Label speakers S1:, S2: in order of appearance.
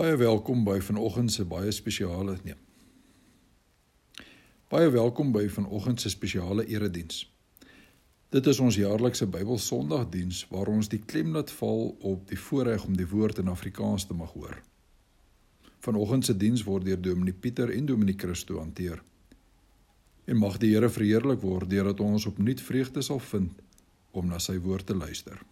S1: Baie welkom by vanoggend se baie spesiale nee. Baie welkom by vanoggend se spesiale erediens. Dit is ons jaarlikse Bybelsondagdiens waar ons die klem laat val op die voorreg om die woord in Afrikaans te mag hoor. Vanoggend se diens word deur Dominee Pieter en Dominee Christo hanteer. En mag die Here verheerlik word deurdat ons opnuut vreugde sal vind om na sy woord te luister.